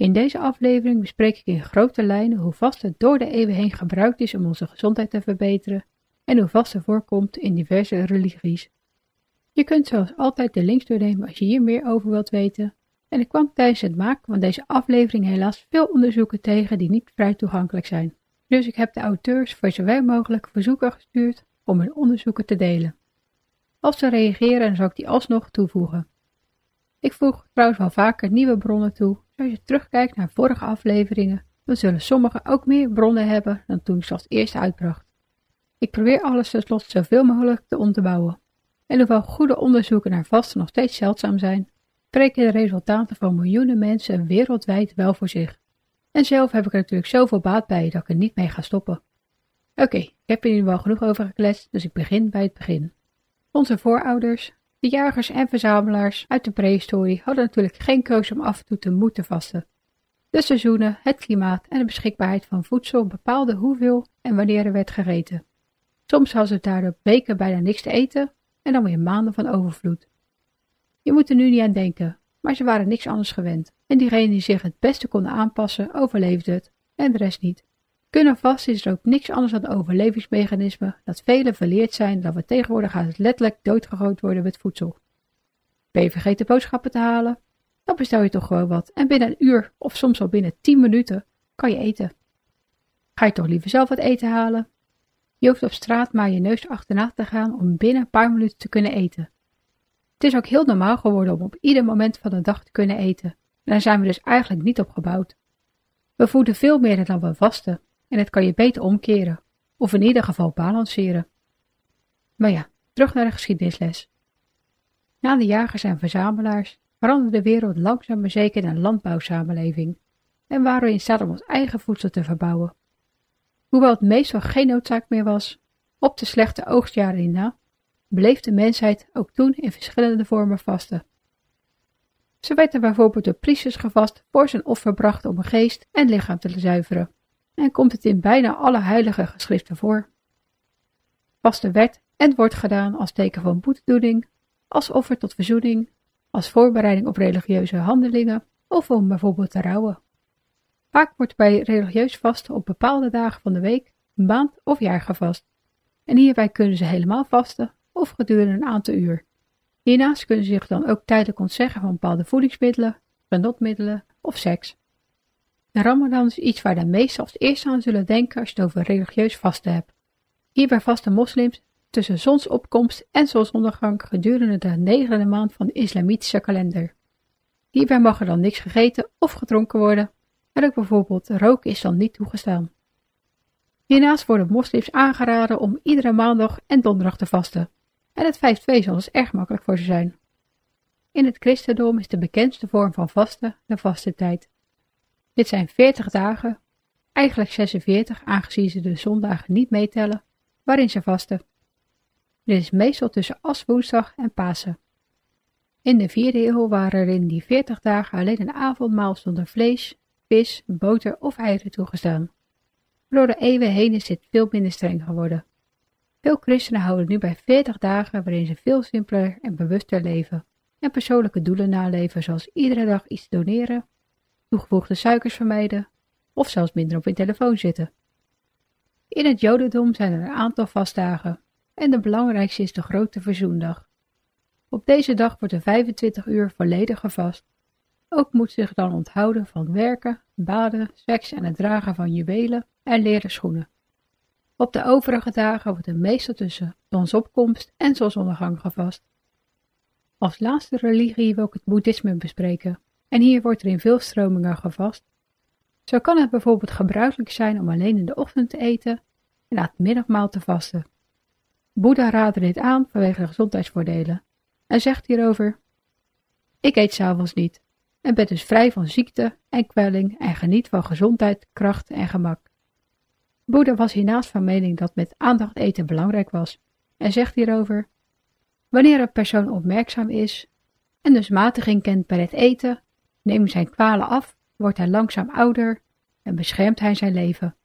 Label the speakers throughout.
Speaker 1: In deze aflevering bespreek ik in grote lijnen hoe vasten door de eeuwen heen gebruikt is om onze gezondheid te verbeteren en hoe vasten voorkomt in diverse religies. Je kunt zoals altijd de links doornemen als je hier meer over wilt weten. En ik kwam tijdens het maken van deze aflevering helaas veel onderzoeken tegen die niet vrij toegankelijk zijn. Dus ik heb de auteurs voor zowel mogelijk verzoeken gestuurd om hun onderzoeken te delen. Als ze reageren, zal ik die alsnog toevoegen. Ik voeg trouwens wel vaker nieuwe bronnen toe als je terugkijkt naar vorige afleveringen, dan zullen sommigen ook meer bronnen hebben dan toen ik ze als eerste uitbracht. Ik probeer alles tenslotte zoveel mogelijk te onderbouwen. En hoewel goede onderzoeken naar vasten nog steeds zeldzaam zijn, spreken de resultaten van miljoenen mensen wereldwijd wel voor zich. En zelf heb ik er natuurlijk zoveel baat bij dat ik er niet mee ga stoppen. Oké, ik heb er nu wel genoeg over gekletst, dus ik begin bij het begin. Onze voorouders, de jagers en verzamelaars uit de prehistorie hadden natuurlijk geen keuze om af en toe te moeten vasten. De seizoenen, het klimaat en de beschikbaarheid van voedsel bepaalden hoeveel en wanneer er werd gegeten. Soms hadden ze daardoor weken bijna niks te eten en dan weer maanden van overvloed. Je moet er nu niet aan denken, maar ze waren niks anders gewend en diegenen die zich het beste konden aanpassen overleefden het en de rest niet. Kunnen vast is er ook niks anders dan een overlevingsmechanisme dat velen verleerd zijn dat we tegenwoordig het letterlijk doodgegooid worden met voedsel. Ben je vergeten boodschappen te halen? Dan bestel je toch gewoon wat en binnen een uur of soms al binnen 10 minuten kan je eten. Ga je toch liever zelf wat eten halen? Je hoeft op straat maar je neus achterna te gaan om binnen een paar minuten te kunnen eten. Het is ook heel normaal geworden om op ieder moment van de dag te kunnen eten. En daar zijn we dus eigenlijk niet op gebouwd. We voeden veel meer dan we vasten en het kan je beter omkeren, of in ieder geval balanceren. Maar ja, terug naar de geschiedenisles. Na de jagers en verzamelaars veranderde de wereld langzaam maar zeker naar een landbouwsamenleving en waren we in staat om ons eigen voedsel te verbouwen. Hoewel het meestal geen noodzaak meer was, op de slechte oogstjaren hierna, bleef de mensheid ook toen in verschillende vormen vasten. Ze werden bijvoorbeeld door priesters gevast voor zijn offer bracht om een geest en lichaam te zuiveren en komt het in bijna alle heilige geschriften voor. Vaste werd en wordt gedaan als teken van boetedoening, als offer tot verzoening, als voorbereiding op religieuze handelingen of om bijvoorbeeld te rouwen. Vaak wordt bij religieus vasten op bepaalde dagen van de week, maand of jaar gevast. En hierbij kunnen ze helemaal vasten of gedurende een aantal uur. Hiernaast kunnen ze zich dan ook tijdelijk ontzeggen van bepaalde voedingsmiddelen, genotmiddelen of seks. De Ramadan is iets waar de meesten als eerste aan zullen denken als je het over religieus vasten hebt. Hierbij vasten moslims tussen zonsopkomst en zonsondergang gedurende de negende maand van de islamitische kalender. Hierbij mag er dan niks gegeten of gedronken worden en ook bijvoorbeeld roken is dan niet toegestaan. Hiernaast worden moslims aangeraden om iedere maandag en donderdag te vasten en het vijf twee zal dus erg makkelijk voor ze zijn. In het christendom is de bekendste vorm van vasten de vastentijd. Dit zijn 40 dagen, eigenlijk 46 aangezien ze de zondagen niet meetellen, waarin ze vasten. Dit is meestal tussen Aswoensdag en Pasen. In de vierde eeuw waren er in die 40 dagen alleen een avondmaal zonder vlees, vis, boter of eieren toegestaan. Door de eeuwen heen is dit veel minder streng geworden. Veel christenen houden nu bij 40 dagen waarin ze veel simpeler en bewuster leven en persoonlijke doelen naleven zoals iedere dag iets doneren toegevoegde suikers vermijden of zelfs minder op je telefoon zitten. In het Jodendom zijn er een aantal vastdagen en de belangrijkste is de Grote Verzoendag. Op deze dag wordt er 25 uur volledig gevast. Ook moet zich dan onthouden van werken, baden, seks en het dragen van juwelen en leren schoenen. Op de overige dagen wordt er meestal tussen zonsopkomst en zonsondergang gevast. Als laatste religie wil ik het boeddhisme bespreken en hier wordt er in veel stromingen gevast. Zo kan het bijvoorbeeld gebruikelijk zijn om alleen in de ochtend te eten en na het middagmaal te vasten. Boeddha raadde dit aan vanwege de gezondheidsvoordelen en zegt hierover: Ik eet s'avonds niet, en bent dus vrij van ziekte en kwelling en geniet van gezondheid, kracht en gemak. Boeddha was hiernaast van mening dat met aandacht eten belangrijk was en zegt hierover: Wanneer een persoon opmerkzaam is en dus matiging kent bij het eten, neemt zijn kwalen af, wordt hij langzaam ouder en beschermt hij zijn leven.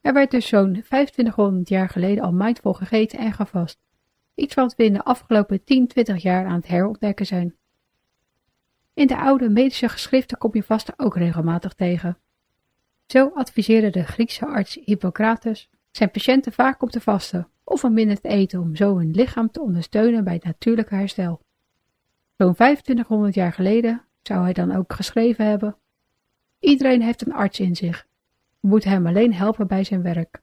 Speaker 1: Er werd dus zo'n 2500 jaar geleden al mindful gegeten en gevast, iets wat we in de afgelopen 10, 20 jaar aan het herontdekken zijn. In de oude medische geschriften kom je vasten ook regelmatig tegen. Zo adviseerde de Griekse arts Hippocrates zijn patiënten vaak om te vasten of om minder te eten om zo hun lichaam te ondersteunen bij het natuurlijke herstel. Zo'n 2500 jaar geleden zou hij dan ook geschreven hebben: Iedereen heeft een arts in zich. We moeten hem alleen helpen bij zijn werk.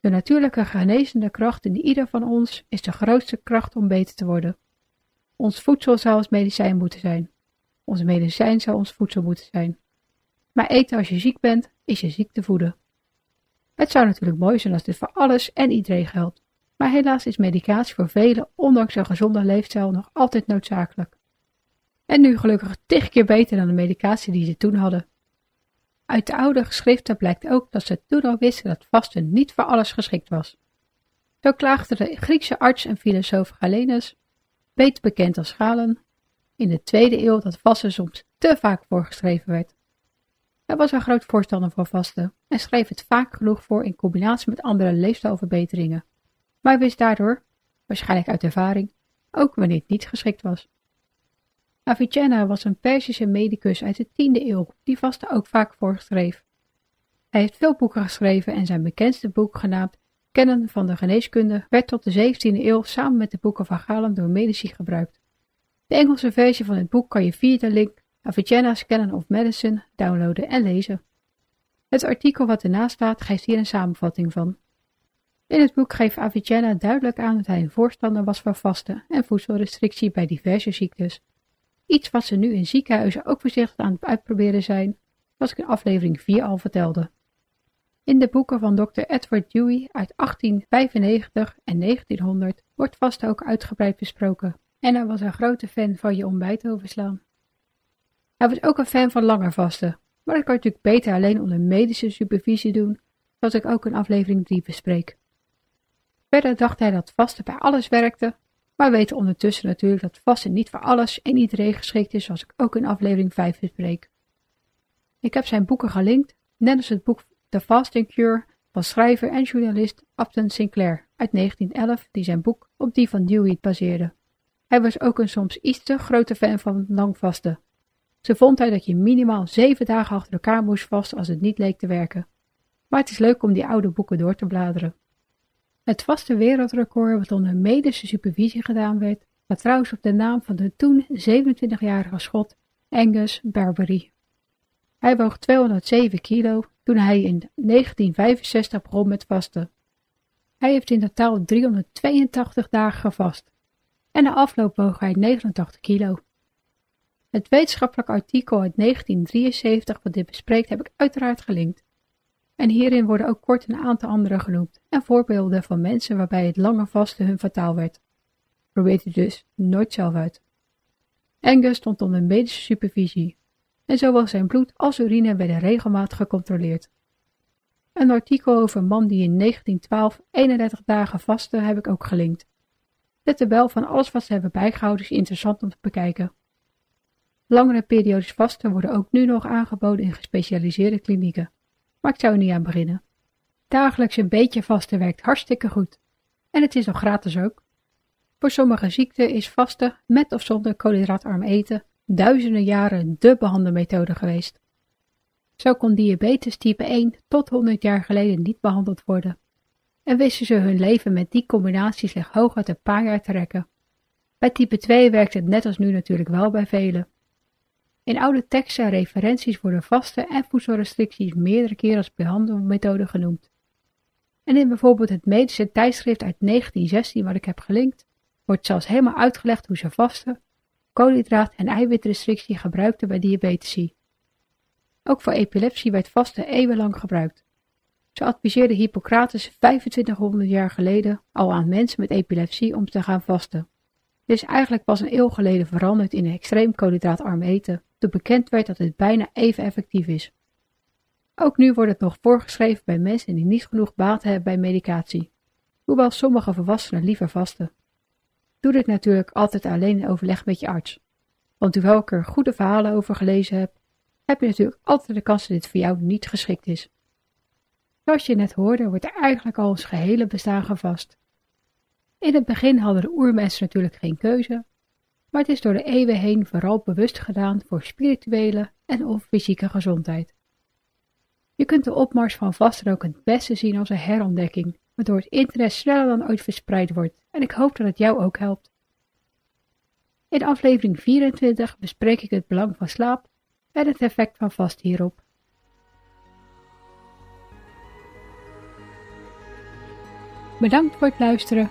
Speaker 1: De natuurlijke genezende kracht in ieder van ons is de grootste kracht om beter te worden. Ons voedsel zou als medicijn moeten zijn. Onze medicijn zou ons voedsel moeten zijn. Maar eten als je ziek bent, is je ziek te voeden. Het zou natuurlijk mooi zijn als dit voor alles en iedereen geldt. Maar helaas is medicatie voor velen, ondanks een gezonde leefstijl, nog altijd noodzakelijk. En nu gelukkig tig keer beter dan de medicatie die ze toen hadden. Uit de oude geschriften blijkt ook dat ze toen al wisten dat vasten niet voor alles geschikt was. Zo klaagde de Griekse arts en filosoof Galenus, beter bekend als Galen, in de tweede eeuw dat vasten soms te vaak voorgeschreven werd. Hij was een groot voorstander van vasten en schreef het vaak genoeg voor in combinatie met andere leefstijlverbeteringen, maar wist daardoor, waarschijnlijk uit ervaring, ook wanneer het niet geschikt was. Avicenna was een Perzische medicus uit de tiende eeuw die vasten ook vaak voorschreef. Hij heeft veel boeken geschreven en zijn bekendste boek genaamd Kennen van de geneeskunde werd tot de 17e eeuw samen met de boeken van Galen door medici gebruikt. De Engelse versie van het boek kan je via de link Avicenna's Canon of Medicine downloaden en lezen. Het artikel wat ernaast staat geeft hier een samenvatting van. In het boek geeft Avicenna duidelijk aan dat hij een voorstander was van vasten en voedselrestrictie bij diverse ziektes. Iets wat ze nu in ziekenhuizen ook voorzichtig aan het uitproberen zijn, zoals ik in aflevering 4 al vertelde. In de boeken van Dr. Edward Dewey uit 1895 en 1900 wordt vasten ook uitgebreid besproken en hij was een grote fan van je ontbijt overslaan. Hij was ook een fan van langer vasten, maar dat kan je natuurlijk beter alleen onder medische supervisie doen, zoals ik ook in aflevering 3 bespreek. Verder dacht hij dat vasten bij alles werkte, maar we weten ondertussen natuurlijk dat vasten niet voor alles en iedereen geschikt is, zoals ik ook in aflevering 5 bespreek. Ik heb zijn boeken gelinkt, net als het boek The Fasting Cure van schrijver en journalist Upton Sinclair uit 1911, die zijn boek op die van Dewey baseerde. Hij was ook een soms iets te grote fan van lang vasten. Ze vond hij dat je minimaal zeven dagen achter elkaar moest vasten als het niet leek te werken. Maar het is leuk om die oude boeken door te bladeren. Het vaste wereldrecord wat onder medische supervisie gedaan werd, had trouwens op de naam van de toen 27-jarige schot Angus Barbary. Hij woog 207 kilo toen hij in 1965 begon met vasten. Hij heeft in totaal 382 dagen gevast en na afloop woog hij 89 kilo. Het wetenschappelijk artikel uit 1973 wat dit bespreekt heb ik uiteraard gelinkt. En hierin worden ook kort een aantal andere genoemd en voorbeelden van mensen waarbij het lange vasten hun fataal werd. Probeert u dus nooit zelf uit. Angus stond onder medische supervisie en zowel zijn bloed als urine werden regelmatig gecontroleerd. Een artikel over een man die in 1912 31 dagen vastte heb ik ook gelinkt. De tabel van alles wat ze hebben bijgehouden is interessant om te bekijken. Langere periodes vasten worden ook nu nog aangeboden in gespecialiseerde klinieken, maar ik zou niet aan beginnen. Dagelijks een beetje vasten werkt hartstikke goed en het is nog gratis ook. Voor sommige ziekten is vasten met of zonder koolhydraatarm eten duizenden jaren de behandelmethode geweest. Zo kon diabetes type 1 tot 100 jaar geleden niet behandeld worden en wisten ze hun leven met die combinatie slechts hooguit een paar jaar te rekken. Bij type 2 werkt het net als nu natuurlijk wel bij velen. In oude teksten en referenties worden vaste en voedselrestricties meerdere keren als behandelmethode genoemd. En in bijvoorbeeld het medische tijdschrift uit 1916 wat ik heb gelinkt, wordt zelfs helemaal uitgelegd hoe ze vasten, koolhydraat- en eiwitrestrictie gebruikten bij diabetici. Ook voor epilepsie werd vasten eeuwenlang gebruikt. Zo adviseerde Hippocrates 2500 jaar geleden al aan mensen met epilepsie om te gaan vasten. Dit is eigenlijk pas een eeuw geleden veranderd in een extreem koolhydraatarm eten, bekend werd dat het bijna even effectief is. Ook nu wordt het nog voorgeschreven bij mensen die niet genoeg baat hebben bij medicatie, hoewel sommige volwassenen liever vasten. Doe dit natuurlijk altijd alleen in overleg met je arts, want hoewel ik er goede verhalen over gelezen heb, heb je natuurlijk altijd de kans dat dit voor jou niet geschikt is. Zoals je net hoorde, wordt er eigenlijk al ons gehele bestaan gevast. In het begin hadden de oermensen natuurlijk geen keuze, maar het is door de eeuwen heen vooral bewust gedaan voor spirituele en of fysieke gezondheid. Je kunt de opmars van ook het beste zien als een herontdekking, waardoor het internet sneller dan ooit verspreid wordt en ik hoop dat het jou ook helpt. In aflevering 24 bespreek ik het belang van slaap en het effect van vast hierop. Bedankt voor het luisteren